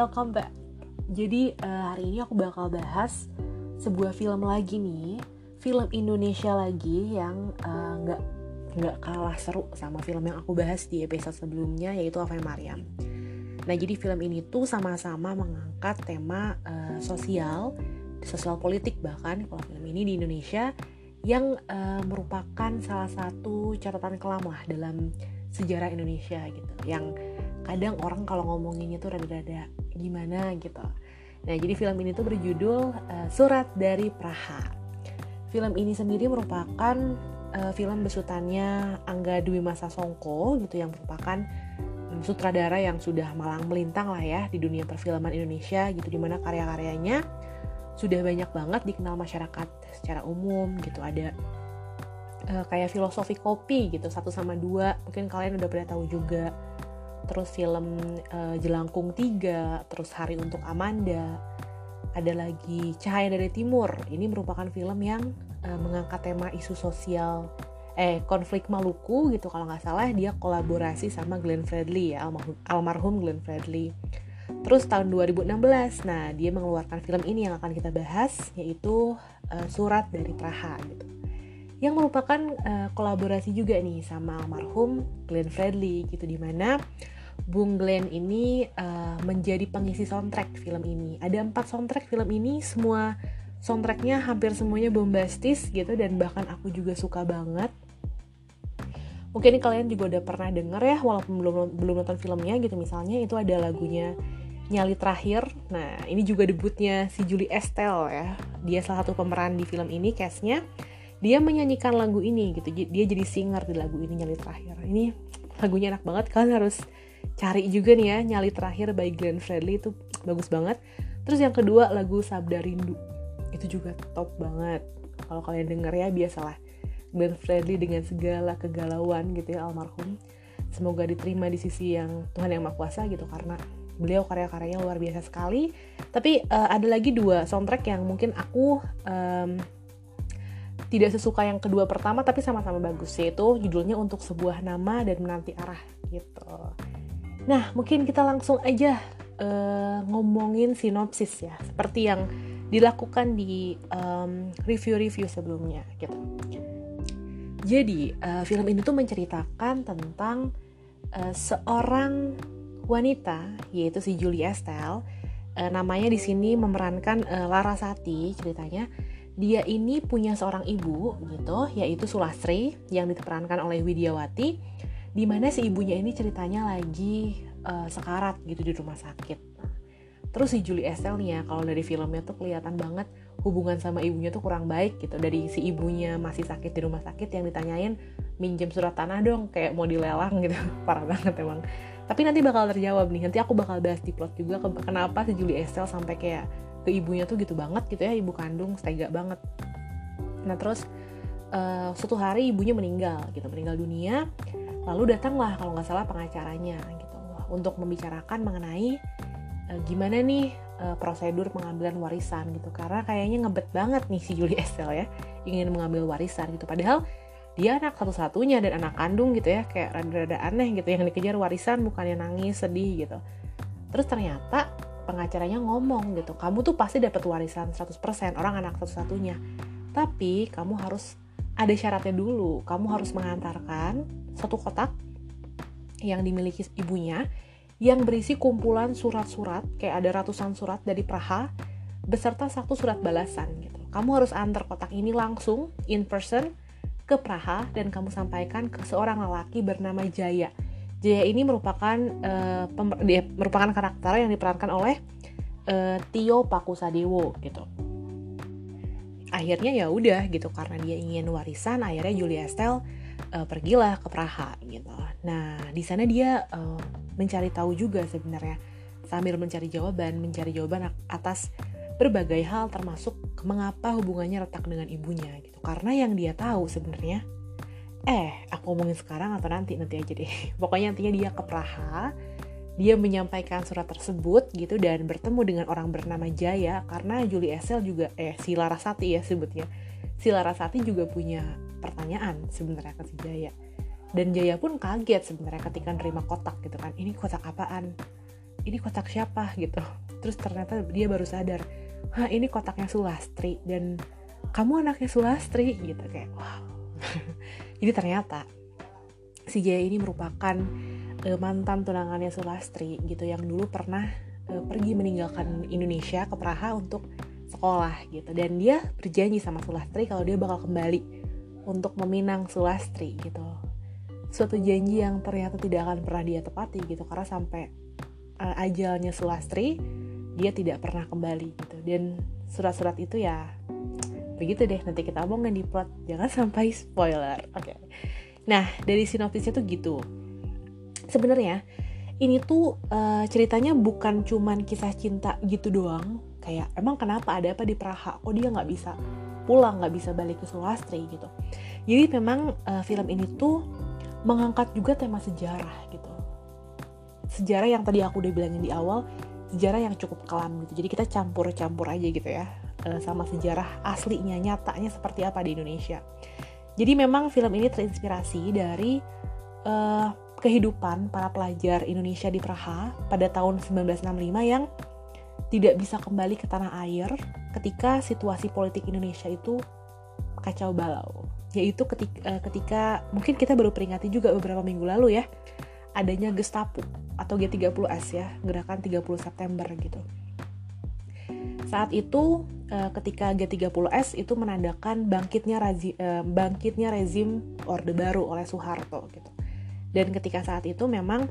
welcome back. Jadi uh, hari ini aku bakal bahas sebuah film lagi nih, film Indonesia lagi yang eh, nggak uh, nggak kalah seru sama film yang aku bahas di episode sebelumnya yaitu Ave Mariam. Nah jadi film ini tuh sama-sama mengangkat tema uh, sosial, sosial politik bahkan kalau film ini di Indonesia yang uh, merupakan salah satu catatan kelam lah dalam sejarah Indonesia gitu yang kadang orang kalau ngomonginnya tuh rada-rada gimana gitu. Nah jadi film ini tuh berjudul uh, Surat dari Praha. Film ini sendiri merupakan uh, film besutannya Angga Dwi Masa Songko gitu yang merupakan um, sutradara yang sudah malang melintang lah ya di dunia perfilman Indonesia gitu di mana karya-karyanya sudah banyak banget dikenal masyarakat secara umum gitu. Ada uh, kayak filosofi kopi gitu satu sama dua. Mungkin kalian udah pernah tahu juga terus film uh, Jelangkung 3 terus Hari untuk Amanda. Ada lagi Cahaya dari Timur. Ini merupakan film yang uh, mengangkat tema isu sosial eh konflik Maluku gitu kalau nggak salah. Dia kolaborasi sama Glenn Fredly ya almarhum, almarhum Glenn Fredly. Terus tahun 2016 nah dia mengeluarkan film ini yang akan kita bahas yaitu uh, Surat dari Praha gitu. Yang merupakan uh, kolaborasi juga nih sama almarhum Glenn Fredly gitu di mana Bung Glenn ini uh, menjadi pengisi soundtrack film ini. Ada empat soundtrack film ini, semua soundtracknya hampir semuanya bombastis gitu dan bahkan aku juga suka banget. Mungkin kalian juga udah pernah denger ya, walaupun belum belum nonton filmnya gitu misalnya itu ada lagunya Nyali Terakhir. Nah ini juga debutnya si Julie Estelle ya. Dia salah satu pemeran di film ini, castnya. Dia menyanyikan lagu ini gitu. Dia jadi singer di lagu ini Nyali Terakhir. Ini lagunya enak banget. Kalian harus cari juga nih ya nyali terakhir by Glenn Fredly itu bagus banget. Terus yang kedua lagu Sabda Rindu. Itu juga top banget. Kalau kalian denger ya biasalah. Glenn Fredly dengan segala kegalauan gitu ya almarhum. Semoga diterima di sisi yang Tuhan yang Maha Kuasa gitu karena beliau karya-karyanya luar biasa sekali. Tapi uh, ada lagi dua soundtrack yang mungkin aku um, tidak sesuka yang kedua pertama tapi sama-sama bagus. Yaitu judulnya untuk sebuah nama dan menanti arah gitu Nah, mungkin kita langsung aja uh, ngomongin sinopsis ya, seperti yang dilakukan di review-review um, sebelumnya gitu. Jadi, uh, film ini tuh menceritakan tentang uh, seorang wanita yaitu si Julie Estelle. Namanya di sini memerankan uh, Larasati ceritanya. Dia ini punya seorang ibu gitu, yaitu Sulastri yang diperankan oleh Widiawati di mana si ibunya ini ceritanya lagi uh, sekarat gitu di rumah sakit. terus si Julie Estelle nih ya, kalau dari filmnya tuh kelihatan banget hubungan sama ibunya tuh kurang baik gitu. Dari si ibunya masih sakit di rumah sakit yang ditanyain minjem surat tanah dong kayak mau dilelang gitu. Parah banget emang. Tapi nanti bakal terjawab nih. Nanti aku bakal bahas di plot juga kenapa si Julie Estelle sampai kayak ke ibunya tuh gitu banget gitu ya, ibu kandung stega banget. Nah, terus uh, suatu hari ibunya meninggal gitu, meninggal dunia Lalu datanglah kalau nggak salah pengacaranya gitu. Untuk membicarakan mengenai e, gimana nih e, prosedur pengambilan warisan gitu. Karena kayaknya ngebet banget nih si Julie Estelle ya ingin mengambil warisan gitu. Padahal dia anak satu-satunya dan anak kandung gitu ya kayak rada-rada aneh gitu. Yang dikejar warisan bukannya nangis sedih gitu. Terus ternyata pengacaranya ngomong gitu kamu tuh pasti dapat warisan 100% orang anak satu-satunya. Tapi kamu harus ada syaratnya dulu. Kamu harus mengantarkan satu kotak yang dimiliki ibunya yang berisi kumpulan surat-surat, kayak ada ratusan surat dari Praha beserta satu surat balasan gitu. Kamu harus antar kotak ini langsung in person ke Praha dan kamu sampaikan ke seorang lelaki bernama Jaya. Jaya ini merupakan uh, dia merupakan karakter yang diperankan oleh uh, Tio Pakusadewo gitu akhirnya ya udah gitu karena dia ingin warisan akhirnya Julia Estelle uh, pergilah ke Praha gitu. Nah di sana dia uh, mencari tahu juga sebenarnya sambil mencari jawaban mencari jawaban atas berbagai hal termasuk mengapa hubungannya retak dengan ibunya gitu. Karena yang dia tahu sebenarnya eh aku ngomongin sekarang atau nanti nanti aja deh. Pokoknya nantinya dia ke Praha dia menyampaikan surat tersebut gitu dan bertemu dengan orang bernama Jaya karena Julie Esel juga eh si Larasati ya sebutnya. Si Larasati juga punya pertanyaan sebenarnya ke si Jaya. Dan Jaya pun kaget sebenarnya ketika nerima kotak gitu kan. Ini kotak apaan? ini kotak siapa gitu terus ternyata dia baru sadar Hah ini kotaknya Sulastri dan kamu anaknya Sulastri gitu kayak wow jadi ternyata si Jaya ini merupakan uh, mantan tunangannya Sulastri gitu yang dulu pernah uh, pergi meninggalkan Indonesia ke Praha untuk sekolah gitu. Dan dia berjanji sama Sulastri kalau dia bakal kembali untuk meminang Sulastri gitu. Suatu janji yang ternyata tidak akan pernah dia tepati gitu karena sampai uh, ajalnya Sulastri dia tidak pernah kembali gitu. Dan surat-surat itu ya begitu deh nanti kita omongin di plot. Jangan sampai spoiler oke. Okay. nah dari sinopsisnya tuh gitu sebenarnya ini tuh uh, ceritanya bukan cuman kisah cinta gitu doang. Kayak emang kenapa ada apa di Praha? Kok dia nggak bisa pulang nggak bisa balik ke Sulastri gitu. Jadi memang uh, film ini tuh mengangkat juga tema sejarah gitu. Sejarah yang tadi aku udah bilangin di awal sejarah yang cukup kelam gitu. Jadi kita campur-campur aja gitu ya eh, sama sejarah aslinya nyatanya seperti apa di Indonesia. Jadi memang film ini terinspirasi dari uh, kehidupan para pelajar Indonesia di Praha pada tahun 1965 yang tidak bisa kembali ke tanah air ketika situasi politik Indonesia itu kacau balau. Yaitu ketika, eh, ketika mungkin kita baru peringati juga beberapa minggu lalu ya adanya Gestapo atau G30S ya gerakan 30 September gitu. Saat itu uh, ketika G30S itu menandakan bangkitnya razi, uh, bangkitnya rezim Orde Baru oleh Soeharto gitu dan ketika saat itu memang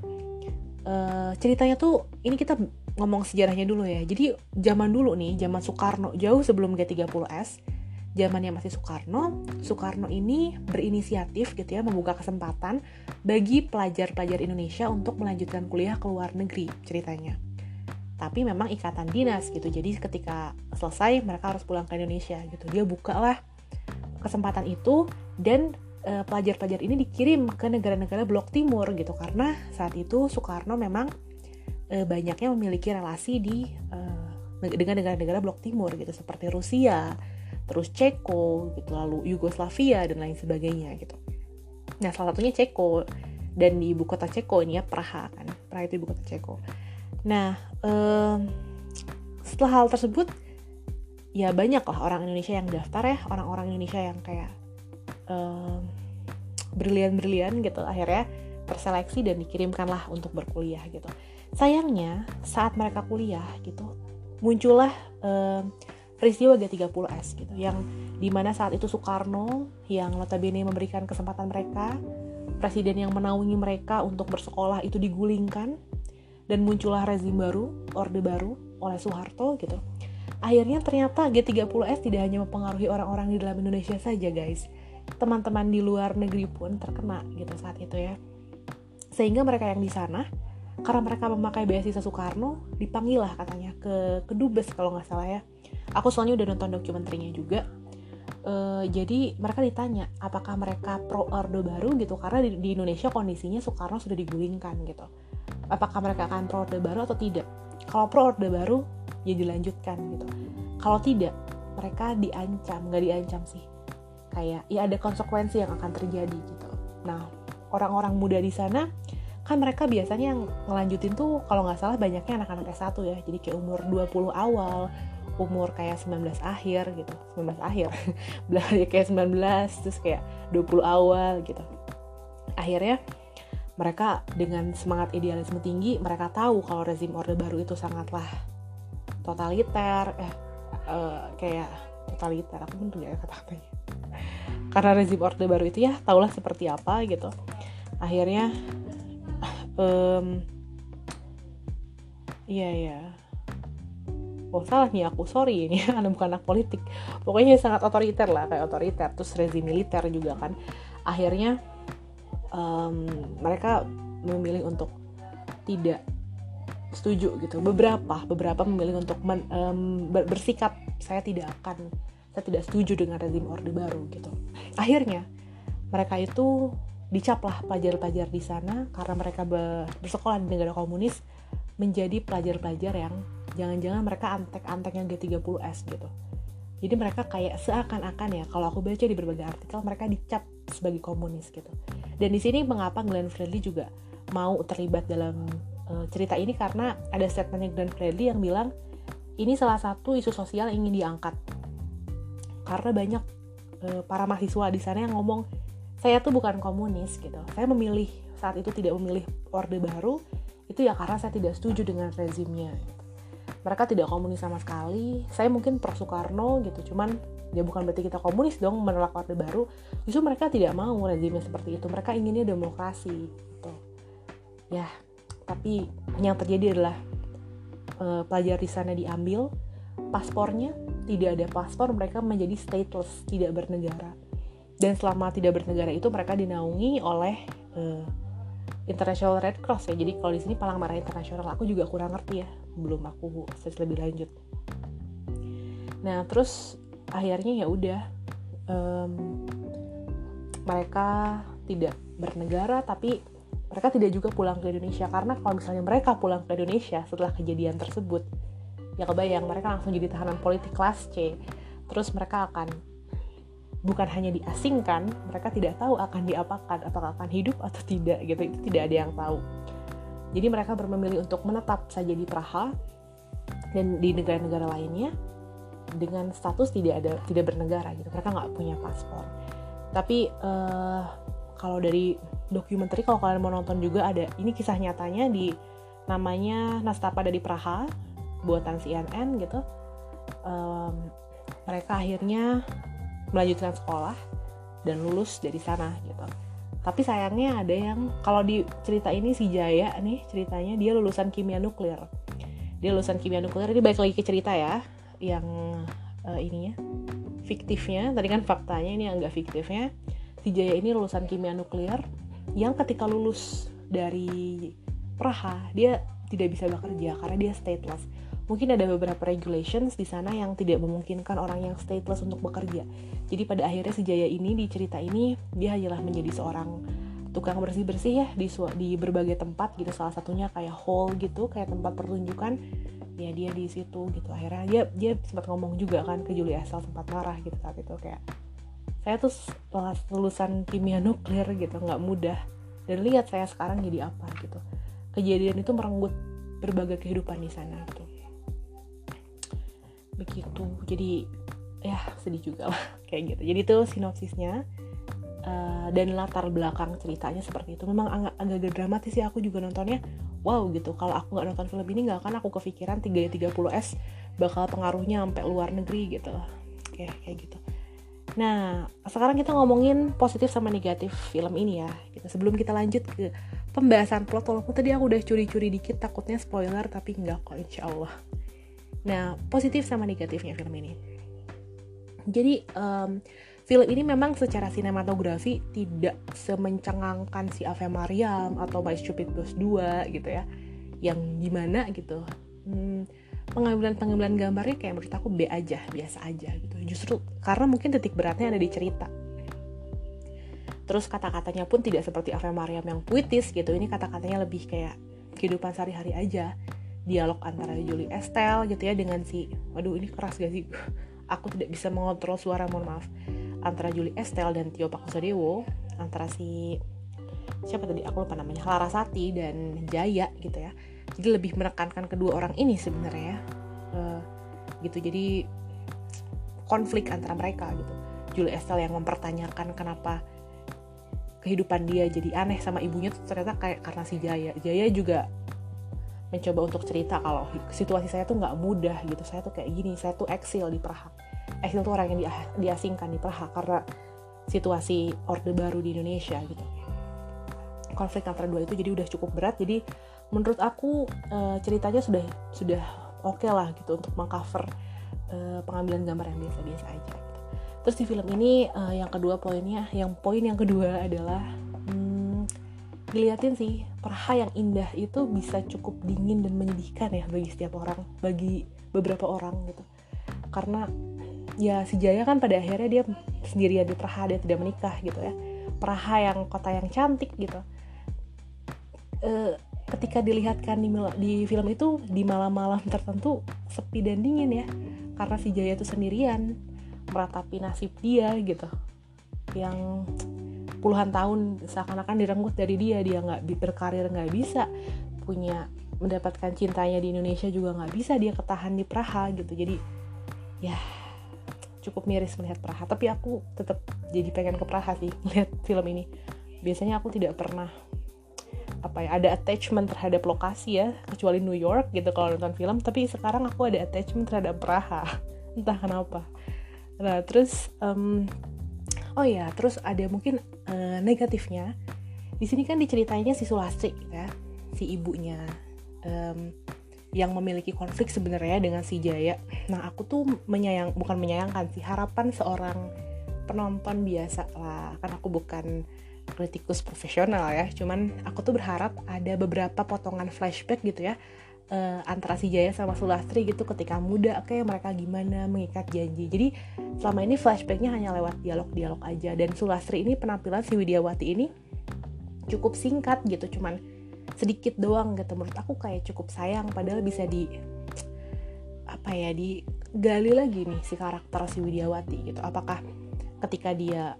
uh, ceritanya tuh ini kita ngomong sejarahnya dulu ya jadi zaman dulu nih zaman Soekarno jauh sebelum G30S zamannya masih Soekarno, Soekarno ini berinisiatif gitu ya membuka kesempatan bagi pelajar-pelajar Indonesia untuk melanjutkan kuliah ke luar negeri ceritanya. Tapi memang ikatan dinas gitu. Jadi ketika selesai mereka harus pulang ke Indonesia gitu. Dia bukalah kesempatan itu dan pelajar-pelajar ini dikirim ke negara-negara blok timur gitu. Karena saat itu Soekarno memang e, banyaknya memiliki relasi di e, dengan negara-negara blok timur gitu seperti Rusia, terus Ceko gitu lalu Yugoslavia dan lain sebagainya gitu. Nah salah satunya Ceko dan di ibu kota Ceko ini ya Praha kan. Praha itu ibu kota Ceko. Nah um, setelah hal tersebut ya banyak lah orang Indonesia yang daftar ya orang-orang Indonesia yang kayak um, berlian-berlian gitu akhirnya terseleksi dan dikirimkanlah untuk berkuliah gitu. Sayangnya saat mereka kuliah gitu muncullah um, peristiwa G30S gitu yang di mana saat itu Soekarno yang notabene memberikan kesempatan mereka presiden yang menaungi mereka untuk bersekolah itu digulingkan dan muncullah rezim baru orde baru oleh Soeharto gitu. Akhirnya ternyata G30S tidak hanya mempengaruhi orang-orang di dalam Indonesia saja guys teman-teman di luar negeri pun terkena gitu saat itu ya. Sehingga mereka yang di sana karena mereka memakai beasiswa Soekarno dipanggil lah katanya ke kedubes kalau nggak salah ya. Aku soalnya udah nonton dokumenternya juga. Uh, jadi mereka ditanya apakah mereka pro orde baru gitu? Karena di, di Indonesia kondisinya Soekarno sudah digulingkan gitu. Apakah mereka akan pro orde baru atau tidak? Kalau pro orde baru ya dilanjutkan gitu. Kalau tidak mereka diancam. Nggak diancam sih kayak ya ada konsekuensi yang akan terjadi gitu. Nah orang-orang muda di sana kan mereka biasanya yang ngelanjutin tuh kalau nggak salah banyaknya anak-anak S1 ya. Jadi kayak umur 20 awal umur kayak 19 akhir gitu. 19 akhir. Belajar kayak 19 terus kayak 20 awal gitu. Akhirnya mereka dengan semangat idealisme tinggi mereka tahu kalau rezim orde baru itu sangatlah totaliter eh uh, kayak totaliter aku pun punya kata apa ya karena rezim orde baru itu ya tahulah seperti apa gitu. Akhirnya um, iya ya oh salah nih aku sorry ini anak bukan anak politik. Pokoknya sangat otoriter lah kayak otoriter terus rezim militer juga kan. Akhirnya um, mereka memilih untuk tidak setuju gitu. Beberapa beberapa memilih untuk men, um, bersikap saya tidak akan saya tidak setuju dengan rezim orde baru gitu. Akhirnya mereka itu dicaplah pelajar-pelajar di sana karena mereka bersekolah di negara komunis menjadi pelajar-pelajar yang jangan-jangan mereka antek-anteknya G30S gitu. Jadi mereka kayak seakan-akan ya kalau aku baca di berbagai artikel mereka dicap sebagai komunis gitu. Dan di sini mengapa Glenn Fredly juga mau terlibat dalam uh, cerita ini karena ada statementnya Glenn Fredly yang bilang ini salah satu isu sosial yang ingin diangkat karena banyak uh, para mahasiswa di sana yang ngomong saya tuh bukan komunis gitu. Saya memilih saat itu tidak memilih orde baru itu ya karena saya tidak setuju dengan rezimnya. Mereka tidak komunis sama sekali. Saya mungkin pro Soekarno gitu cuman ya bukan berarti kita komunis dong menolak orde baru. Justru mereka tidak mau rezimnya seperti itu. Mereka inginnya demokrasi gitu. Ya tapi yang terjadi adalah uh, pelajar di sana diambil paspornya tidak ada paspor mereka menjadi stateless tidak bernegara. Dan selama tidak bernegara itu mereka dinaungi oleh uh, International Red Cross ya. Jadi kalau di sini palang merah internasional. Aku juga kurang ngerti ya belum aku search lebih lanjut. Nah terus akhirnya ya udah um, mereka tidak bernegara tapi mereka tidak juga pulang ke Indonesia. Karena kalau misalnya mereka pulang ke Indonesia setelah kejadian tersebut ya kebayang mereka langsung jadi tahanan politik kelas C. Terus mereka akan bukan hanya diasingkan mereka tidak tahu akan diapakan apakah akan hidup atau tidak gitu. Itu tidak ada yang tahu. Jadi mereka memilih untuk menetap saja di Praha dan di negara-negara lainnya dengan status tidak ada tidak bernegara gitu. Mereka nggak punya paspor. Tapi uh, kalau dari dokumenter kalau kalian mau nonton juga ada ini kisah nyatanya di namanya Nastapa dari Praha buatan CNN gitu um, mereka akhirnya melanjutkan sekolah dan lulus dari sana gitu. Tapi sayangnya ada yang kalau di cerita ini si Jaya nih ceritanya dia lulusan kimia nuklir. Dia lulusan kimia nuklir ini balik lagi ke cerita ya yang uh, ininya fiktifnya. Tadi kan faktanya ini yang enggak fiktifnya. Si Jaya ini lulusan kimia nuklir yang ketika lulus dari Praha dia tidak bisa bekerja karena dia stateless mungkin ada beberapa regulations di sana yang tidak memungkinkan orang yang stateless untuk bekerja. Jadi pada akhirnya si Jaya ini di cerita ini dia hanyalah menjadi seorang tukang bersih bersih ya di di berbagai tempat gitu. Salah satunya kayak hall gitu kayak tempat pertunjukan. Ya dia di situ gitu. Akhirnya dia dia sempat ngomong juga kan ke Julie Estelle sempat marah gitu saat itu kayak saya tuh lulusan kimia nuklir gitu nggak mudah. Dan lihat saya sekarang jadi apa gitu. Kejadian itu merenggut berbagai kehidupan di sana gitu begitu. Jadi ya sedih juga lah. Kayak gitu. Jadi itu sinopsisnya. Uh, dan latar belakang ceritanya seperti itu. Memang agak agak dramatis ya aku juga nontonnya wow gitu. Kalau aku nggak nonton film ini nggak akan aku kepikiran 330S bakal pengaruhnya sampai luar negeri gitu. Kayak kayak gitu. Nah sekarang kita ngomongin positif sama negatif film ini ya. Gitu. Sebelum kita lanjut ke pembahasan plot walaupun tadi aku udah curi-curi dikit takutnya spoiler tapi nggak kok insya Allah nah positif sama negatifnya film ini. Jadi um, film ini memang secara sinematografi tidak semencengangkan si Ave Mariam atau My Stupid Ghost 2 gitu ya. Yang gimana gitu hmm, pengambilan-pengambilan gambarnya kayak menurut aku B aja biasa aja gitu. Justru karena mungkin titik beratnya ada di cerita. Terus kata-katanya pun tidak seperti Ave Mariam yang puitis gitu. Ini kata-katanya lebih kayak kehidupan sehari-hari aja dialog antara Julie Estelle gitu ya dengan si waduh ini keras gak sih? Aku tidak bisa mengontrol suara mohon maaf. Antara Julie Estelle dan Tio Pakusadewo antara si siapa tadi? Aku lupa namanya. Larasati dan Jaya gitu ya. Jadi lebih menekankan kedua orang ini sebenarnya uh, gitu. Jadi konflik antara mereka gitu. Julie Estelle yang mempertanyakan kenapa kehidupan dia jadi aneh sama ibunya tuh ternyata kayak karena si Jaya. Jaya juga mencoba untuk cerita kalau situasi saya tuh nggak mudah gitu. Saya tuh kayak gini saya tuh eksil di Praha. Eksil tuh orang yang diasingkan di Praha karena situasi orde baru di Indonesia gitu. Konflik antara dua itu jadi udah cukup berat. Jadi menurut aku uh, ceritanya sudah sudah oke okay lah gitu untuk mengcover uh, pengambilan gambar yang biasa-biasa aja gitu. terus di film ini uh, yang kedua poinnya yang poin yang kedua adalah diliatin sih Praha yang indah itu bisa cukup dingin dan menyedihkan ya bagi setiap orang bagi beberapa orang gitu. Karena ya si Jaya kan pada akhirnya dia sendirian di Praha dia tidak menikah gitu ya. Praha yang kota yang cantik gitu. E, ketika dilihatkan di, di film itu di malam-malam tertentu sepi dan dingin ya. Karena si Jaya itu sendirian meratapi nasib dia gitu. Yang puluhan tahun seakan-akan direnggut dari dia dia nggak berkarir nggak bisa punya mendapatkan cintanya di Indonesia juga nggak bisa dia ketahan di Praha gitu. Jadi ya cukup miris melihat Praha. Tapi aku tetap jadi pengen ke Praha sih melihat film ini. Biasanya aku tidak pernah apa ya ada attachment terhadap lokasi ya kecuali New York gitu kalau nonton film. Tapi sekarang aku ada attachment terhadap Praha. Entah kenapa. Nah terus um, oh ya terus ada mungkin uh, negatifnya di sini kan diceritainnya si Sulastri ya si ibunya um, yang memiliki konflik sebenarnya dengan si Jaya. Nah aku tuh menyayang bukan menyayangkan sih harapan seorang penonton biasa lah. Kan aku bukan kritikus profesional ya cuman aku tuh berharap ada beberapa potongan flashback gitu ya uh, antara si Jaya sama Sulastri gitu ketika muda okay, mereka gimana mengikat janji. Jadi selama ini flashbacknya hanya lewat dialog-dialog aja. Dan Sulastri ini penampilan si Widiawati ini cukup singkat gitu cuman sedikit doang gitu. Menurut aku kayak cukup sayang padahal bisa di apa ya digali lagi nih si karakter si Widiawati gitu. Apakah ketika dia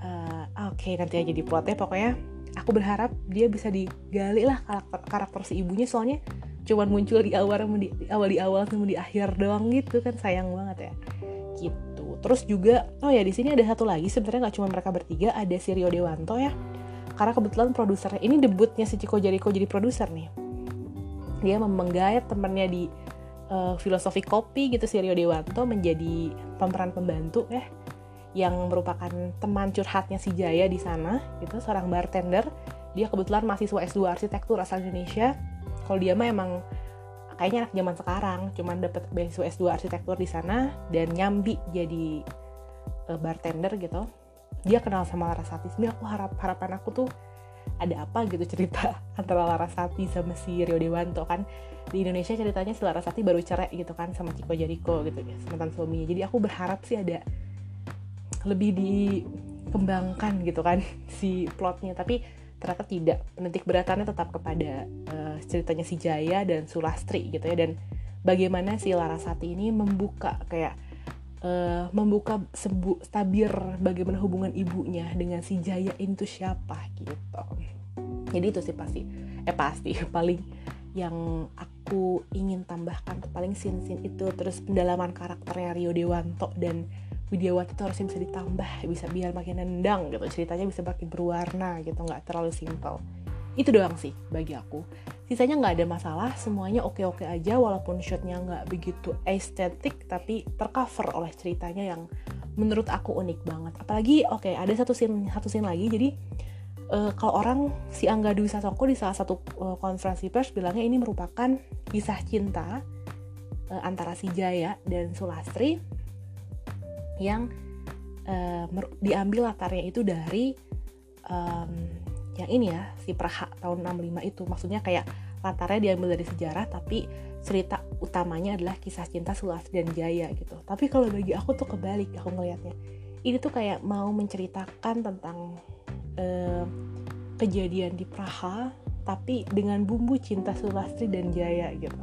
uh, oke okay, nanti aja di plotnya. Pokoknya aku berharap dia bisa digali lah karakter karakter si ibunya. Soalnya cuman muncul di awal di, awal di awal sama di akhir doang gitu kan sayang banget ya. Gitu. Terus juga oh ya di sini ada satu lagi sebenarnya nggak cuma mereka bertiga ada si Rio Dewanto ya. Karena kebetulan produsernya ini debutnya si Chico Jericho jadi produser nih. Dia menggayat temennya di uh, filosofi kopi gitu si Rio Dewanto menjadi pemeran pembantu ya. Yang merupakan teman curhatnya si Jaya di sana gitu seorang bartender. Dia kebetulan mahasiswa S2 arsitektur asal Indonesia kalau dia mah emang kayaknya anak zaman sekarang cuman dapet beasiswa S2 arsitektur di sana dan nyambi jadi uh, bartender gitu. Dia kenal sama Larasati sebenarnya aku harap harapan aku tuh ada apa gitu cerita antara Larasati sama si Rio Dewanto kan. Di Indonesia ceritanya si Larasati baru cerai gitu kan sama Chico Jericho gitu ya mantan suaminya jadi aku berharap sih ada lebih dikembangkan gitu kan si plotnya. Tapi ternyata tidak. Penitik beratannya tetap kepada uh, ceritanya si Jaya dan Sulastri gitu ya. Dan bagaimana si Larasati ini membuka kayak uh, membuka sembu tabir bagaimana hubungan ibunya dengan si Jaya itu siapa gitu. Jadi itu sih pasti eh pasti paling yang aku ingin tambahkan paling scene-scene itu terus pendalaman karakternya Rio Dewanto dan Widiawati itu harusnya bisa ditambah bisa biar makin nendang gitu. Ceritanya bisa makin berwarna gitu nggak terlalu simpel itu doang sih bagi aku. Sisanya nggak ada masalah semuanya oke-oke aja walaupun shotnya nggak begitu estetik tapi tercover oleh ceritanya yang menurut aku unik banget. Apalagi oke okay, ada satu scene satu scene lagi jadi uh, kalau orang si Angga Dwi Sasongko di salah satu uh, konferensi pers bilangnya ini merupakan kisah cinta uh, antara si Jaya dan Sulastri yang uh, diambil latarnya itu dari um, yang ini ya si Praha tahun 65 itu. Maksudnya kayak latarnya diambil dari sejarah tapi cerita utamanya adalah kisah cinta Sulas dan Jaya gitu. Tapi kalau bagi aku tuh kebalik aku ngelihatnya ini tuh kayak mau menceritakan tentang uh, kejadian di Praha tapi dengan bumbu cinta Sulastri dan Jaya gitu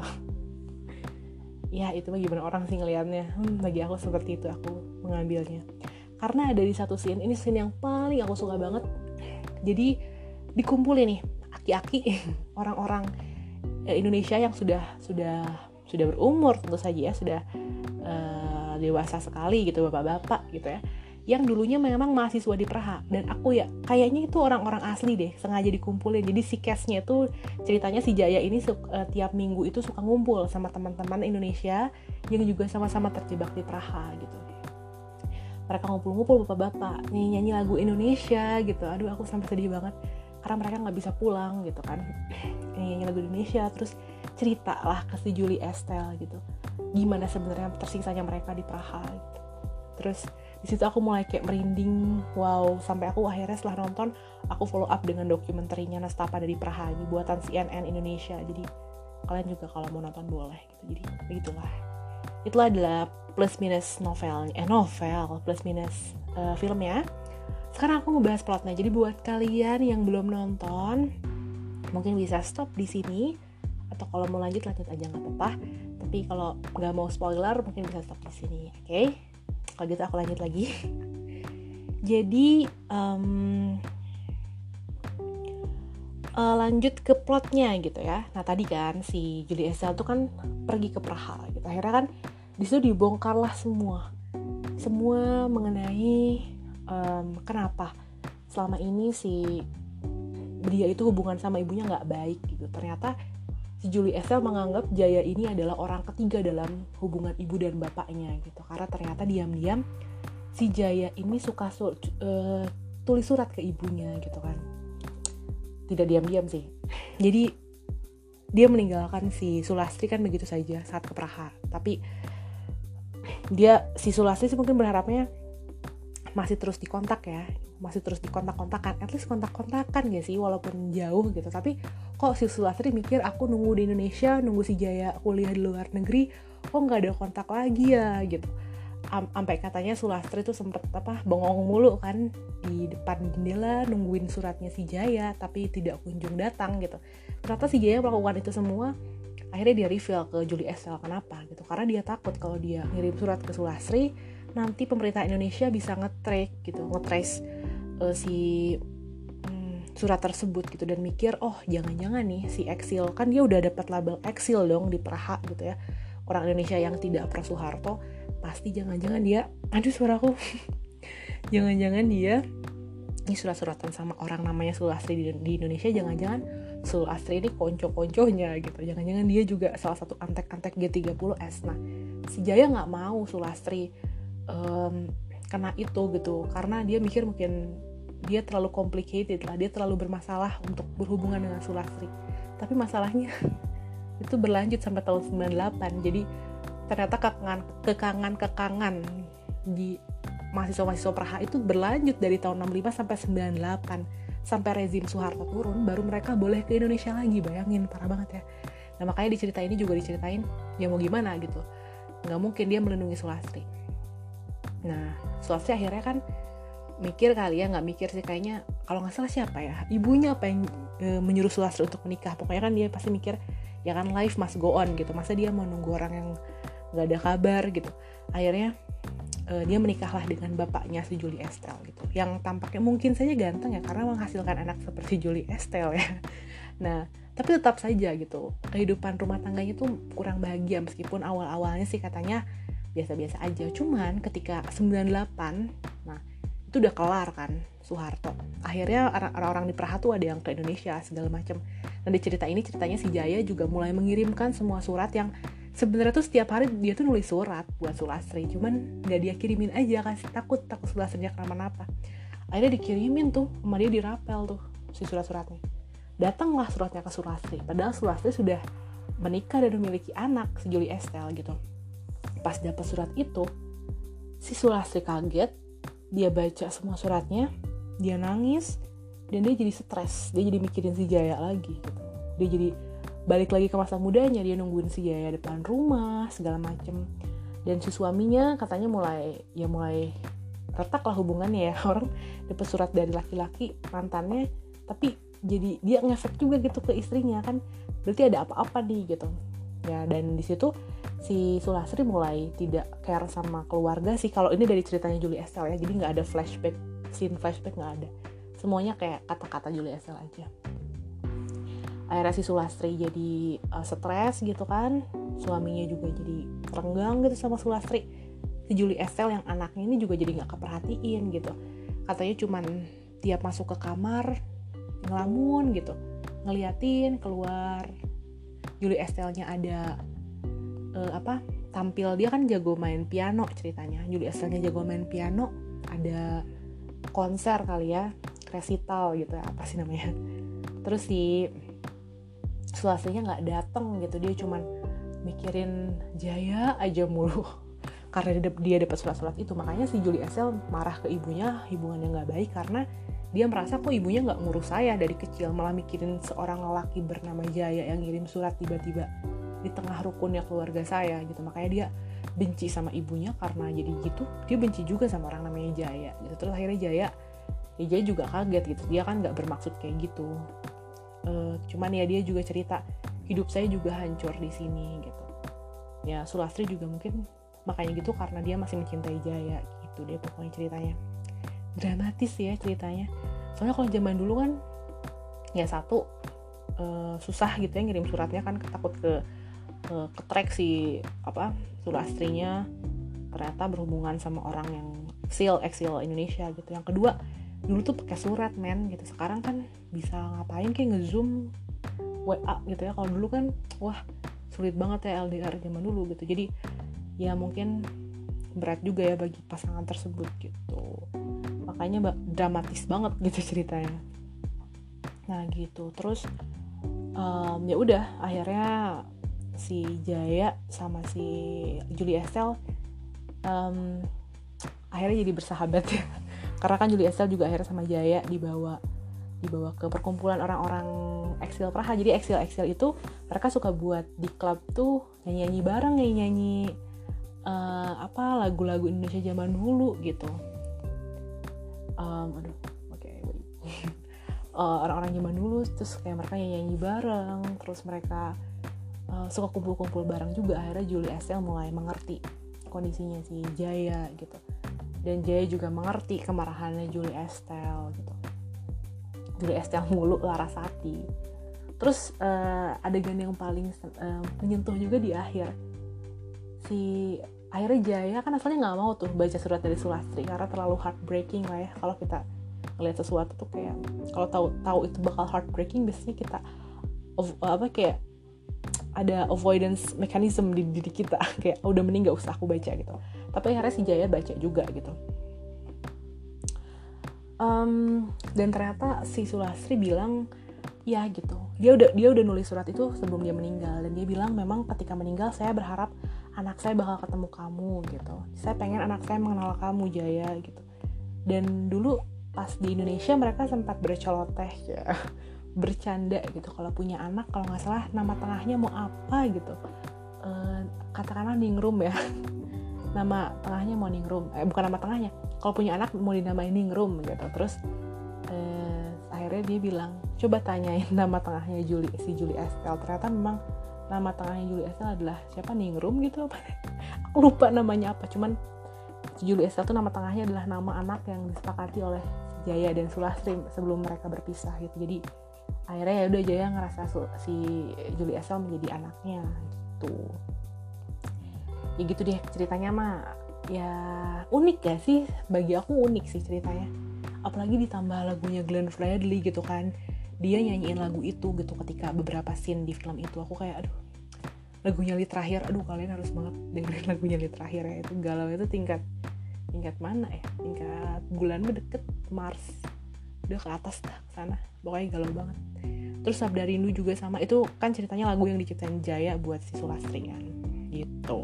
ya itu mah gimana orang sih ngelihatnya hmm, bagi aku seperti itu aku mengambilnya. Karena ada di satu scene ini scene yang paling aku suka banget. Jadi dikumpulin nih aki-aki orang-orang eh, Indonesia yang sudah sudah sudah berumur tentu saja ya sudah uh, dewasa sekali gitu bapak-bapak gitu ya yang dulunya memang mahasiswa di Praha. Dan aku ya kayaknya itu orang-orang asli deh sengaja dikumpulin. Jadi si case-nya tuh ceritanya si Jaya ini uh, tiap minggu itu suka ngumpul sama teman-teman Indonesia yang juga sama-sama terjebak di Praha gitu. Mereka ngumpul-ngumpul bapak-bapak nyanyi-nyanyi lagu Indonesia gitu. Aduh aku sampai sedih banget karena mereka nggak bisa pulang gitu kan. Nyanyi lagu Indonesia terus cerita lah ke si Julie Estelle gitu. Gimana sebenarnya tersiksanya mereka di Praha gitu. terus di situ aku mulai kayak merinding wow sampai aku akhirnya setelah nonton aku follow up dengan dokumenterinya Nastapa dari Praha ini buatan CNN Indonesia. Jadi kalian juga kalau mau nonton boleh gitu. Jadi begitulah. Itulah adalah plus minus novel eh novel plus minus uh, filmnya sekarang aku ngebahas plotnya. Jadi buat kalian yang belum nonton mungkin bisa stop di sini. Atau kalau mau lanjut lanjut aja nggak apa-apa. Tapi kalau nggak mau spoiler mungkin bisa stop di sini oke? okay? Kalau gitu aku lanjut lagi. Jadi um, uh, lanjut ke plotnya gitu ya. Nah tadi kan si Julie Estelle tuh kan pergi ke Praha gitu. Akhirnya kan di situ dibongkarlah semua. Semua mengenai um, kenapa selama ini si dia itu hubungan sama ibunya nggak baik gitu. Ternyata si Julie Estelle menganggap Jaya ini adalah orang ketiga dalam hubungan ibu dan bapaknya gitu. Karena ternyata diam-diam si Jaya ini suka su uh, tulis surat ke ibunya gitu kan. Tidak diam-diam sih. Jadi dia meninggalkan si Sulastri kan begitu saja saat ke Praha tapi dia si Sulastri sih mungkin berharapnya masih terus dikontak ya masih terus dikontak-kontakan. At least kontak-kontakan ya sih walaupun jauh gitu. Tapi kok si Sulastri mikir aku nunggu di Indonesia nunggu si Jaya kuliah di luar negeri kok nggak ada kontak lagi ya? Gitu. Sampai katanya Sulastri tuh sempet apa bengong mulu kan di depan jendela nungguin suratnya si Jaya tapi tidak kunjung datang gitu. Ternyata si Jaya melakukan itu semua akhirnya dia reveal ke Julie Estelle kenapa gitu. Karena dia takut kalau dia ngirim surat ke Sulastri nanti pemerintah Indonesia bisa nge-track gitu nge-trace uh, si um, surat tersebut gitu dan mikir oh jangan-jangan nih si Exil kan dia udah dapat label Exil dong di Praha gitu ya. Orang Indonesia yang tidak pro Soeharto pasti jangan-jangan dia aduh suaraku. Jangan-jangan dia ini surat-suratan sama orang namanya Sulastri di, di Indonesia jangan-jangan Sulastri ini konco-konconya gitu. Jangan-jangan dia juga salah satu antek-antek G30S nah si Jaya nggak mau Sulastri um, kena itu gitu. Karena dia mikir mungkin dia terlalu complicated lah dia terlalu bermasalah untuk berhubungan dengan Sulastri. Tapi masalahnya itu berlanjut sampai tahun 98 jadi ternyata kekangan kekangan kekangan di mahasiswa-mahasiswa Praha itu berlanjut dari tahun 65 sampai 98 sampai rezim Soeharto turun baru mereka boleh ke Indonesia lagi. Bayangin parah banget ya. Nah makanya di cerita ini juga diceritain ya mau gimana gitu. Nggak mungkin dia melindungi Sulastri nah Sulastri akhirnya kan mikir kali ya nggak mikir sih kayaknya kalau nggak salah siapa ya ibunya apa yang e, menyuruh Sulastri untuk menikah. Pokoknya kan dia pasti mikir ya kan life must go on gitu. Masa dia mau nunggu orang yang nggak ada kabar gitu. Akhirnya e, dia menikahlah dengan bapaknya si Julie Estelle gitu. Yang tampaknya mungkin saja ganteng ya karena menghasilkan anak seperti Julie Estelle ya. Nah tapi tetap saja gitu kehidupan rumah tangganya tuh kurang bahagia meskipun awal-awalnya sih katanya biasa-biasa aja. Cuman ketika 98 nah itu udah kelar kan Soeharto. Akhirnya orang-orang di Praha tuh ada yang ke Indonesia segala macam dan di cerita ini ceritanya si Jaya juga mulai mengirimkan semua surat yang sebenarnya tuh setiap hari dia tuh nulis surat buat Sulastri. Cuman nggak dia kirimin aja kan. Takut takut Sulastrinya kenapa-napa. Akhirnya dikirimin tuh sama dia dirapel tuh si surat-suratnya. Datanglah suratnya ke Sulastri. Padahal Sulastri sudah menikah dan memiliki anak si Julie Estelle gitu pas dapat surat itu si Sulastri kaget dia baca semua suratnya dia nangis dan dia jadi stres. Dia jadi mikirin si Jaya lagi gitu. Dia jadi balik lagi ke masa mudanya dia nungguin si Jaya depan rumah segala macem. Dan si suaminya katanya mulai ya mulai retak lah hubungannya ya. Orang dapat surat dari laki-laki mantannya tapi jadi dia ngefek juga gitu ke istrinya kan. Berarti ada apa-apa nih gitu. Ya dan di situ si Sulasri mulai tidak care sama keluarga sih. Kalau ini dari ceritanya Julie Estelle ya jadi nggak ada flashback scene flashback nggak ada. Semuanya kayak kata-kata Julie Estelle aja. Akhirnya si Sulastri jadi uh, stres gitu kan. Suaminya juga jadi renggang gitu sama Sulastri si Julie Estelle yang anaknya ini juga jadi nggak keperhatiin gitu. Katanya cuman tiap masuk ke kamar ngelamun gitu. Ngeliatin keluar. Julie Estelle-nya ada uh, apa tampil dia kan jago main piano ceritanya. Julie Estelle jago main piano ada konser kali ya resital gitu apa sih namanya. Terus si Sulasrinya nggak dateng gitu dia cuman mikirin Jaya aja mulu. Karena dia, dapat surat-surat itu. Makanya si Julie Estelle marah ke ibunya hubungannya nggak baik karena dia merasa kok ibunya nggak ngurus saya dari kecil malah mikirin seorang lelaki bernama Jaya yang ngirim surat tiba-tiba di tengah rukunnya keluarga saya gitu. Makanya dia benci sama ibunya karena jadi gitu. Dia benci juga sama orang namanya Jaya gitu. Terus akhirnya Jaya ya Jaya juga kaget gitu. Dia kan nggak bermaksud kayak gitu. Uh, cuman ya dia juga cerita hidup saya juga hancur di sini gitu. Ya Sulastri juga mungkin makanya gitu karena dia masih mencintai Jaya gitu deh pokoknya ceritanya. Dramatis ya ceritanya. Soalnya kalau zaman dulu kan ya satu uh, susah gitu ya ngirim suratnya kan takut ke uh, ketrek si apa sulastrinya ternyata berhubungan sama orang yang seal exil Indonesia gitu. Yang kedua dulu tuh pakai surat men gitu. Sekarang kan bisa ngapain kayak ngezoom WA gitu ya. Kalau dulu kan wah sulit banget ya LDR zaman dulu gitu. Jadi ya mungkin berat juga ya bagi pasangan tersebut gitu. Makanya dramatis banget gitu ceritanya. Nah gitu. Terus um, ya udah akhirnya si Jaya sama si Julie Estelle um, akhirnya jadi bersahabat ya. Karena kan Julie Estelle juga akhirnya sama Jaya dibawa dibawa ke perkumpulan orang-orang eksil Praha. Jadi eksil eksil itu mereka suka buat di klub tuh nyanyi nyanyi bareng nyanyi nyanyi uh, apa lagu-lagu Indonesia zaman dulu gitu. Um, aduh oke okay, uh, orang-orang zaman dulu terus kayak mereka nyanyi nyanyi bareng terus mereka uh, suka kumpul-kumpul bareng juga akhirnya Julie Estelle mulai mengerti kondisinya si Jaya gitu. Dan Jaya juga mengerti kemarahannya Julie Estelle gitu. Julie Estelle mulu Larasati terus uh, adegan yang paling uh, menyentuh juga di akhir. Si akhirnya Jaya kan asalnya nggak mau tuh baca surat dari Sulastri karena terlalu heartbreaking lah ya. Kalau kita ngeliat sesuatu tuh kayak kalau tahu tahu itu bakal heartbreaking biasanya kita apa kayak ada avoidance mechanism di diri kita. Kayak oh, udah mending gak usah aku baca gitu. Tapi akhirnya si Jaya baca juga gitu. Um, dan ternyata si Sulastri bilang ya gitu. Dia udah dia udah nulis surat itu sebelum dia meninggal dan dia bilang memang ketika meninggal saya berharap anak saya bakal ketemu kamu gitu. Saya pengen anak saya mengenal kamu Jaya gitu. Dan dulu pas di Indonesia mereka sempat berceloteh ya bercanda gitu. Kalau punya anak kalau nggak salah nama tengahnya mau apa gitu. E, katakanlah ningrum ya. Nama tengahnya mau ningrum. Eh bukan nama tengahnya. Kalau punya anak mau dinamain ningrum gitu. Terus e, akhirnya dia bilang coba tanyain nama tengahnya Juli si Juli Estelle. Ternyata memang nama tengahnya Juli Estelle adalah siapa? Ningrum gitu. Apa aku lupa namanya apa. Cuman Juli Estelle tuh nama tengahnya adalah nama anak yang disepakati oleh Jaya dan Sulastri sebelum mereka berpisah gitu. Jadi akhirnya ya udah Jaya ngerasa si Julie Estelle menjadi anaknya gitu. Ya gitu deh ceritanya mah. Ya unik ya sih bagi aku unik sih ceritanya. Apalagi ditambah lagunya Glenn Fredly gitu kan. Dia nyanyiin lagu itu gitu ketika beberapa scene di film itu. Aku kayak aduh lagunya li terakhir. Aduh kalian harus banget dengerin lagunya li terakhir ya. Itu galau itu tingkat tingkat mana ya? Tingkat bulan deket Mars udah ke atas dah sana. Pokoknya galau banget. Terus Sabda Rindu juga sama. Itu kan ceritanya lagu yang diciptain Jaya buat si Sulastri kan. Gitu.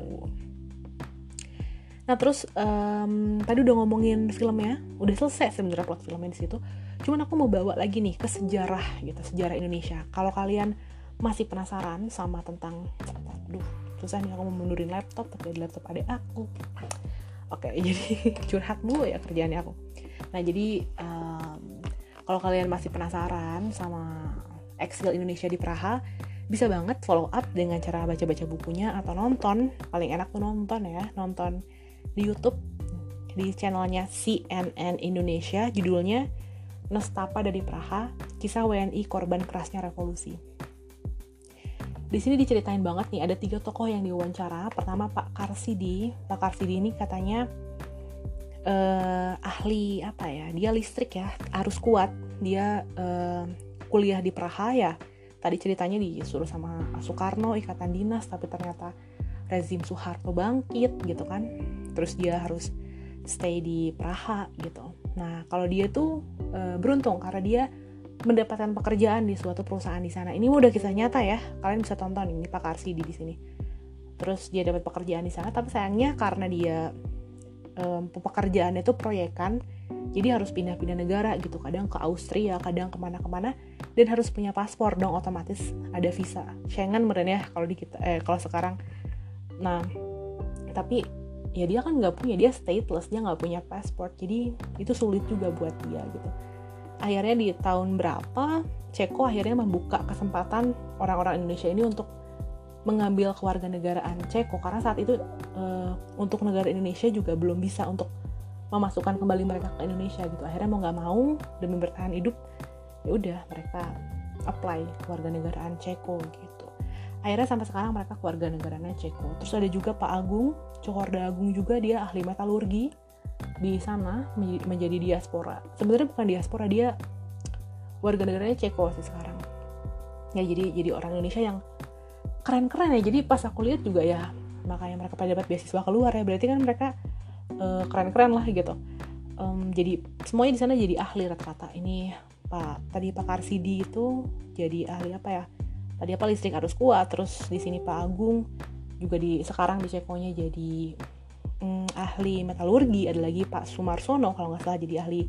Nah terus um, tadi udah ngomongin filmnya. Udah selesai sebenarnya plot filmnya di situ. Cuman aku mau bawa lagi nih ke sejarah gitu sejarah Indonesia. Kalau kalian masih penasaran sama tentang aduh susah nih aku mau mundurin laptop tapi di laptop adek aku. Oke jadi curhat mulu ya kerjaannya aku. Nah jadi um, kalau kalian masih penasaran sama eksil Indonesia di Praha bisa banget follow up dengan cara baca-baca bukunya atau nonton. Paling enak tuh nonton ya nonton di YouTube di channelnya CNN Indonesia. Judulnya Nestapa dari Praha kisah WNI korban kerasnya revolusi. Di sini diceritain banget nih ada tiga tokoh yang diwawancara. Pertama Pak Karsidi. Pak Karsidi ini katanya uh, ahli apa ya dia listrik ya harus kuat. Dia uh, kuliah di Praha ya tadi ceritanya disuruh sama Soekarno ikatan dinas tapi ternyata rezim Soeharto bangkit gitu kan. Terus dia harus stay di Praha gitu. Nah kalau dia tuh e, beruntung karena dia mendapatkan pekerjaan di suatu perusahaan di sana. Ini udah kisah nyata ya kalian bisa tonton ini Pak Karsidi di sini. Terus dia dapat pekerjaan di sana tapi sayangnya karena dia um, pekerjaannya itu proyekan jadi harus pindah-pindah negara gitu. Kadang ke Austria kadang ke mana-kemana dan harus punya paspor dong otomatis ada visa. Schengen meren ya kalau di kita eh kalau sekarang. Nah tapi ya dia kan nggak punya dia stateless dia nggak punya paspor. Jadi itu sulit juga buat dia gitu. Akhirnya di tahun berapa Ceko akhirnya membuka kesempatan orang-orang Indonesia ini untuk mengambil kewarganegaraan Ceko karena saat itu uh, untuk negara Indonesia juga belum bisa untuk memasukkan kembali mereka ke Indonesia gitu. Akhirnya mau nggak mau demi bertahan hidup ya udah mereka apply keluarga negaraan Ceko gitu. Akhirnya sampai sekarang mereka keluarga negaranya Ceko. Terus ada juga Pak Agung Cokorda Agung juga dia ahli metalurgi di sana menjadi diaspora. Sebenarnya bukan diaspora dia warga negaranya Ceko sih sekarang. Ya jadi jadi orang Indonesia yang keren-keren ya. Jadi pas aku lihat juga ya makanya mereka pada dapat beasiswa keluar ya. Berarti kan mereka uh, keren-keren lah gitu. Um, jadi semuanya di sana jadi ahli rata-rata. Ini Pak tadi Pak Karsidi itu jadi ahli apa ya? Tadi apa listrik harus kuat terus di sini Pak Agung juga di sekarang di Cekonya jadi um, ahli metalurgi. Ada lagi Pak Sumarsono kalau nggak salah jadi ahli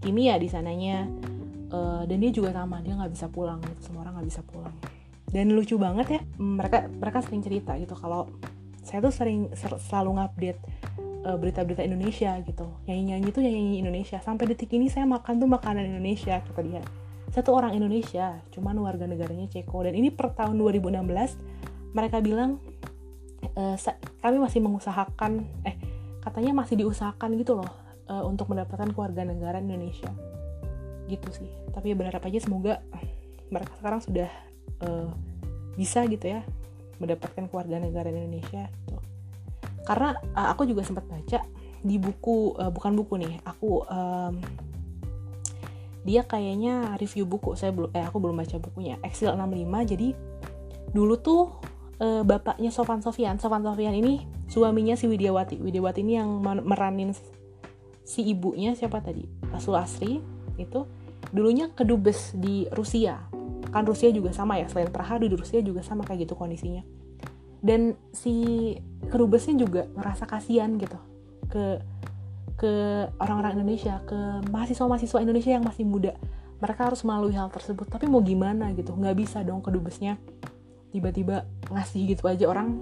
kimia di sananya. Uh, dan dia juga sama dia nggak bisa pulang gitu. Semua orang nggak bisa pulang dan lucu banget ya mereka mereka sering cerita gitu kalau saya tuh sering selalu ngupdate uh, berita-berita Indonesia gitu. Nyanyi-nyanyi tuh nyanyi Indonesia. Sampai detik ini saya makan tuh makanan Indonesia kata dia. Satu orang Indonesia cuman warga negaranya Ceko. Dan ini per tahun 2016 mereka bilang e, kami masih mengusahakan eh katanya masih diusahakan gitu loh uh, untuk mendapatkan keluarga negara Indonesia. Gitu sih. Tapi ya berharap aja semoga mereka sekarang sudah uh, bisa gitu ya mendapatkan keluarga negara Indonesia gitu. karena uh, aku juga sempat baca di buku uh, bukan buku nih aku um, dia kayaknya review buku saya belum eh aku belum baca bukunya Exil 65 jadi dulu tuh uh, bapaknya Sofan Sofian Sofan Sofian ini suaminya si Widiawati Widiawati ini yang meranin si ibunya siapa tadi Sulasri itu dulunya kedubes di Rusia kan Rusia juga sama ya selain Praha di Rusia juga sama kayak gitu kondisinya. Dan si kedubesnya juga ngerasa kasihan gitu ke ke orang-orang Indonesia ke mahasiswa-mahasiswa Indonesia yang masih muda. Mereka harus melalui hal tersebut tapi mau gimana gitu? Nggak bisa dong kedubesnya tiba-tiba ngasih gitu aja orang.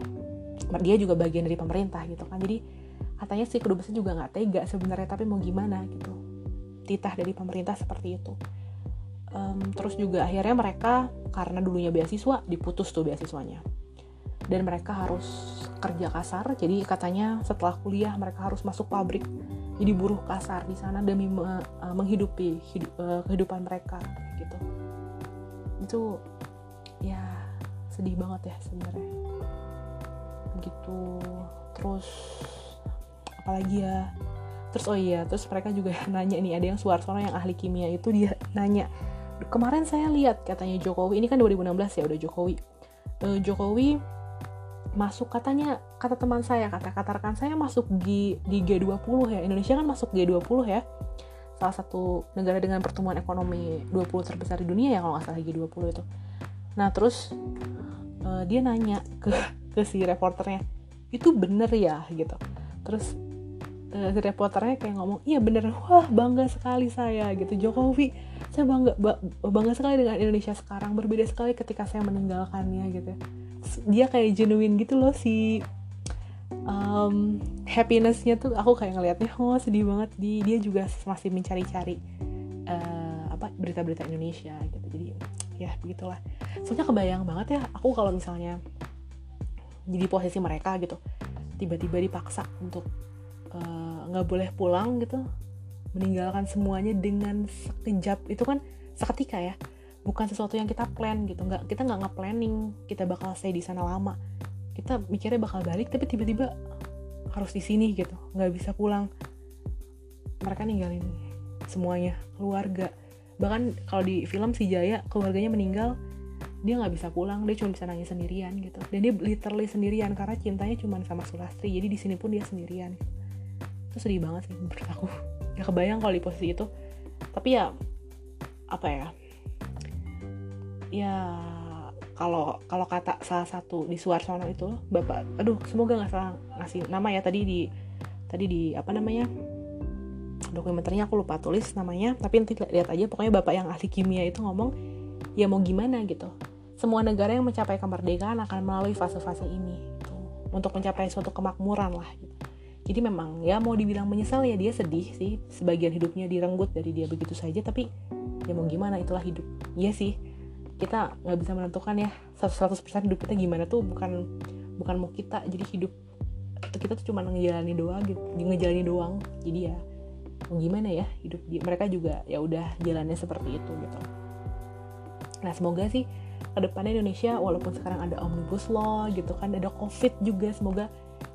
Dia juga bagian dari pemerintah gitu kan. Jadi katanya si kedubesnya juga nggak tega sebenarnya tapi mau gimana gitu? Titah dari pemerintah seperti itu um, terus juga akhirnya mereka karena dulunya beasiswa diputus tuh beasiswanya. Dan mereka harus kerja kasar jadi katanya setelah kuliah mereka harus masuk pabrik. Jadi buruh kasar di sana demi me, uh, menghidupi hidup, uh, kehidupan mereka gitu. Itu ya sedih banget ya sebenarnya. Gitu. Terus apalagi ya? Terus oh iya terus mereka juga nanya nih ada yang Suarsono yang ahli kimia itu dia nanya kemarin saya lihat katanya Jokowi ini kan 2016 ya udah Jokowi. Uh, Jokowi masuk katanya kata teman saya kata kata rekan saya masuk di di G20 ya. Indonesia kan masuk G20 ya. Salah satu negara dengan pertumbuhan ekonomi 20 terbesar di dunia ya kalau nggak salah G20 itu. Nah terus uh, dia nanya ke ke si reporternya itu bener ya? Gitu. Terus uh, si reporternya kayak ngomong iya bener. Wah bangga sekali saya gitu. Jokowi saya bangga bangga sekali dengan Indonesia sekarang. Berbeda sekali ketika saya meninggalkannya gitu. Dia kayak genuine gitu loh si um, happinessnya tuh. Aku kayak ngelihatnya oh sedih banget. Di dia juga masih mencari-cari uh, apa berita-berita Indonesia gitu. Jadi ya begitulah. Soalnya kebayang banget ya aku kalau misalnya jadi posisi mereka gitu tiba-tiba dipaksa untuk eh, nggak uh, boleh pulang gitu meninggalkan semuanya dengan sekejap. Itu kan seketika ya. Bukan sesuatu yang kita plan gitu. Nggak kita nggak nge-planning kita bakal stay di sana lama. Kita mikirnya bakal balik tapi tiba-tiba harus di sini gitu. Nggak bisa pulang. Mereka ninggalin semuanya. Keluarga. Bahkan kalau di film si Jaya keluarganya meninggal dia nggak bisa pulang. Dia cuma bisa nangis sendirian gitu. Dan dia literally sendirian karena cintanya cuma sama Sulastri. Jadi di sini pun dia sendirian. Itu sedih banget sih menurut aku ya kebayang kalau di posisi itu. Tapi ya apa ya? Ya kalau kalau kata salah satu di Suarsono itu bapak aduh semoga nggak salah ngasih nama ya tadi di tadi di apa namanya? Dokumenternya aku lupa tulis namanya tapi nanti lihat aja pokoknya bapak yang ahli kimia itu ngomong ya mau gimana? gitu. Semua negara yang mencapai kemerdekaan akan melalui fase-fase ini gitu, untuk mencapai suatu kemakmuran lah gitu jadi memang ya mau dibilang menyesal ya dia sedih sih. Sebagian hidupnya direnggut dari dia begitu saja tapi ya mau gimana itulah hidup. Iya sih kita nggak bisa menentukan ya. 100% hidup kita gimana tuh bukan bukan mau kita. Jadi hidup kita tuh cuma ngejalani doang gitu ngejalani doang. Jadi ya gimana ya hidup di mereka juga ya udah jalannya seperti itu gitu. Nah semoga sih ke depannya Indonesia walaupun sekarang ada omnibus law gitu kan ada covid juga semoga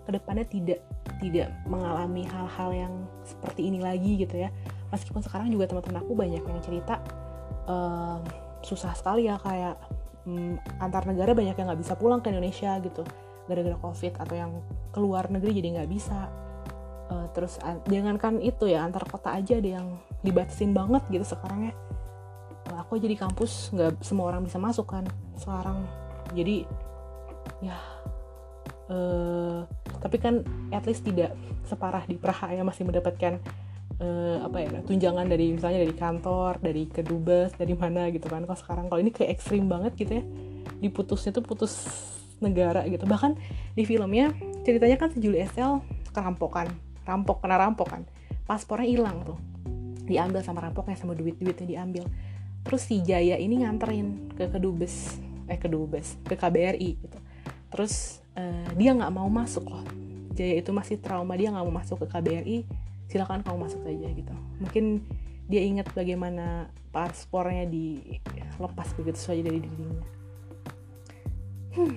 ke depannya tidak tidak mengalami hal-hal yang seperti ini lagi gitu ya. Meskipun sekarang juga teman-teman aku banyak yang cerita um, susah sekali ya kayak um, antar negara banyak yang nggak bisa pulang ke Indonesia gitu. Gara-gara covid atau yang keluar negeri jadi nggak bisa. Uh, terus jangankan itu ya antar kota aja ada yang dibatasin banget gitu sekarang ya. Uh, aku jadi kampus nggak semua orang bisa masuk kan sekarang. Jadi ya uh, tapi kan at least tidak separah di Praha ya masih mendapatkan uh, apa ya tunjangan dari misalnya dari kantor dari kedubes dari mana gitu kan. Kalau sekarang kalau ini kayak ekstrim banget gitu ya diputusnya tuh putus negara gitu. Bahkan di filmnya ceritanya kan si Julie Estelle kerampokan rampok kena rampok kan. Paspornya hilang tuh diambil sama rampoknya sama duit duitnya diambil. Terus si Jaya ini nganterin ke kedubes eh kedubes ke KBRI gitu. Terus uh, dia nggak mau masuk loh. Jaya itu masih trauma dia nggak mau masuk ke KBRI silakan kamu masuk saja gitu. Mungkin dia ingat bagaimana paspornya dilepas begitu saja dari dirinya. Hmm,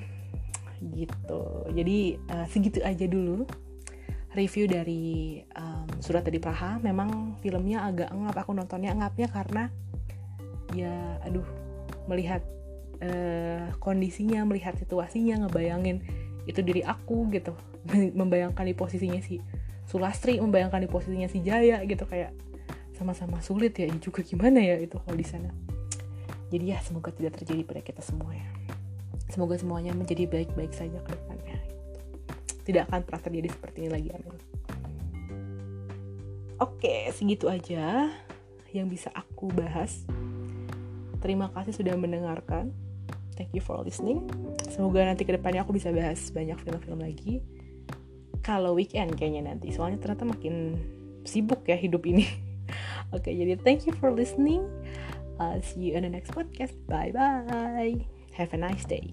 gitu. Jadi uh, segitu aja dulu review dari um, surat dari Praha. Memang filmnya agak ngap aku nontonnya ngapnya karena ya aduh melihat uh, kondisinya melihat situasinya ngebayangin itu diri aku gitu. Membayangkan di posisinya si Sulastri membayangkan di posisinya si Jaya gitu kayak sama-sama sulit ya juga gimana ya itu kalau di sana. Jadi ya semoga tidak terjadi pada kita semua ya. Semoga semuanya menjadi baik-baik saja ke depannya. Tidak akan pernah terjadi seperti ini lagi amin. Oke segitu aja yang bisa aku bahas. Terima kasih sudah mendengarkan thank you for listening. Semoga nanti ke depannya aku bisa bahas banyak film-film lagi. Kalau weekend kayaknya nanti soalnya ternyata makin sibuk ya hidup ini. Oke okay, jadi thank you for listening. Uh, see you in the next podcast. Bye bye have a nice day